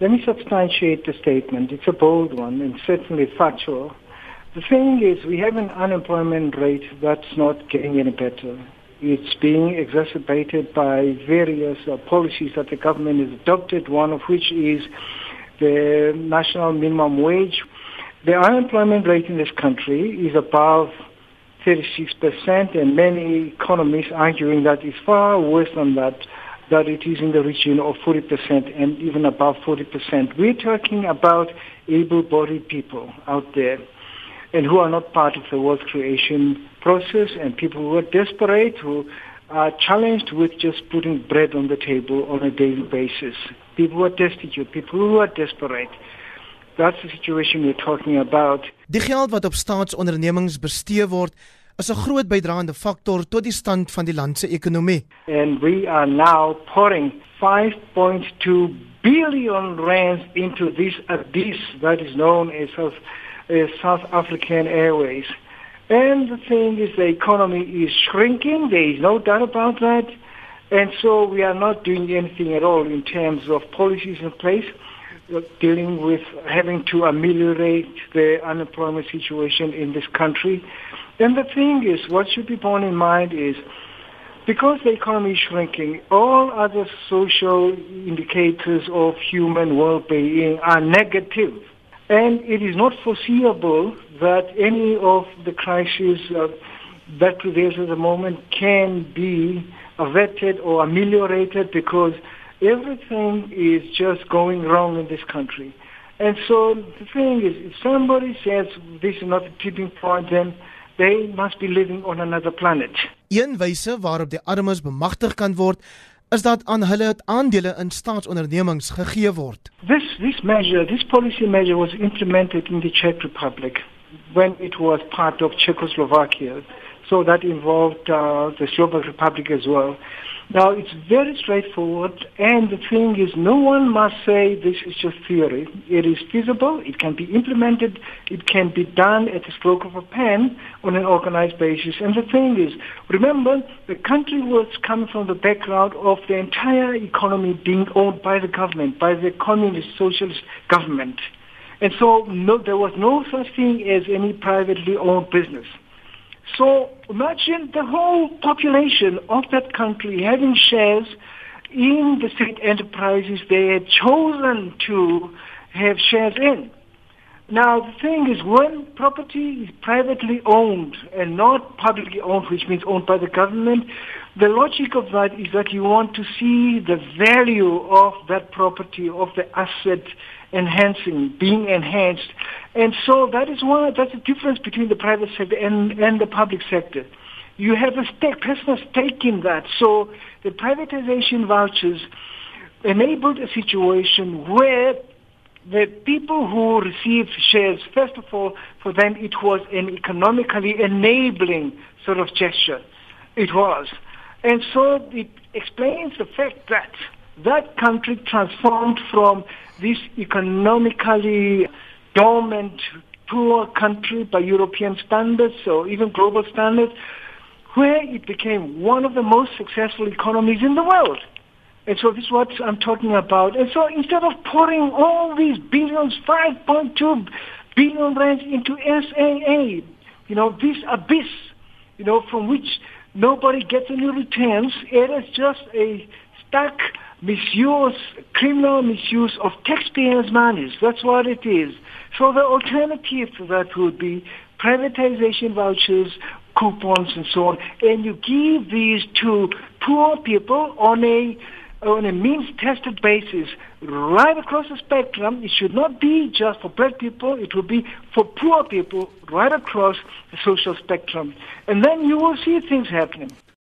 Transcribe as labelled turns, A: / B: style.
A: Let me substantiate the statement. It's a bold one and certainly factual. The thing is, we have an unemployment rate that's not getting any better. It's being exacerbated by various uh, policies that the government has adopted, one of which is the national minimum wage. The unemployment rate in this country is above 36%, and many economists arguing that it's far worse than that, that it is in the region of 40% and even above 40%. We're talking about able-bodied people out there and who are not part of the wealth creation process and people who are desperate, who are challenged with just putting bread on the table on a daily basis. People who are destitute, people who are desperate. That's the situation we're talking about.
B: Die geld wat op staatsondernemings bestee word, is 'n groot bydraende faktor tot die stand van die land se ekonomie.
A: And we are now pouring 5.2 billion rand into this abyss that is known as South, as South African Airways. And the thing is the economy is shrinking, there is no doubt about that. And so we are not doing anything at all in terms of policies in place uh, dealing with having to ameliorate the unemployment situation in this country. And the thing is, what should be borne in mind is because the economy is shrinking, all other social indicators of human well-being are negative. And it is not foreseeable that any of the crises uh, that prevails at the moment can be averted or ameliorated because everything is just going wrong in this country. And so the thing is, if somebody says this is not a tipping point, then they must be living on another planet.
B: Een wyse waarop die armes bemagtig kan word, is dat aan hulle aandele in staatsondernemings gegee word.
A: This this measure, this policy measure was implemented in the Czech Republic when it was part of Czechoslovakia. So that involved uh, the Slovak Republic as well. Now, it's very straightforward, and the thing is, no one must say this is just theory. It is feasible, it can be implemented, it can be done at the stroke of a pen on an organized basis. And the thing is, remember, the country was coming from the background of the entire economy being owned by the government, by the communist socialist government. And so no, there was no such thing as any privately owned business. So imagine the whole population of that country having shares in the state enterprises they had chosen to have shares in. Now the thing is when property is privately owned and not publicly owned, which means owned by the government, the logic of that is that you want to see the value of that property, of the asset enhancing, being enhanced. And so that is why that's the difference between the private sector and, and the public sector. You have a stake, personal stake in that. So the privatization vouchers enabled a situation where the people who received shares, first of all, for them it was an economically enabling sort of gesture. It was. And so it explains the fact that that country transformed from this economically dormant, poor country by European standards or even global standards, where it became one of the most successful economies in the world. And so this is what I'm talking about. And so instead of pouring all these billions, 5.2 billion rands into SAA, you know, this abyss, you know, from which nobody gets any returns, it is just a stuck misuse, criminal misuse of taxpayers' monies. That's what it is. So the alternative to that would be privatization vouchers, coupons, and so on, and you give these to poor people on a on a means-tested basis right across the spectrum. It should not be just for black people. It will be for poor people right across the social spectrum. And then you will see things happening.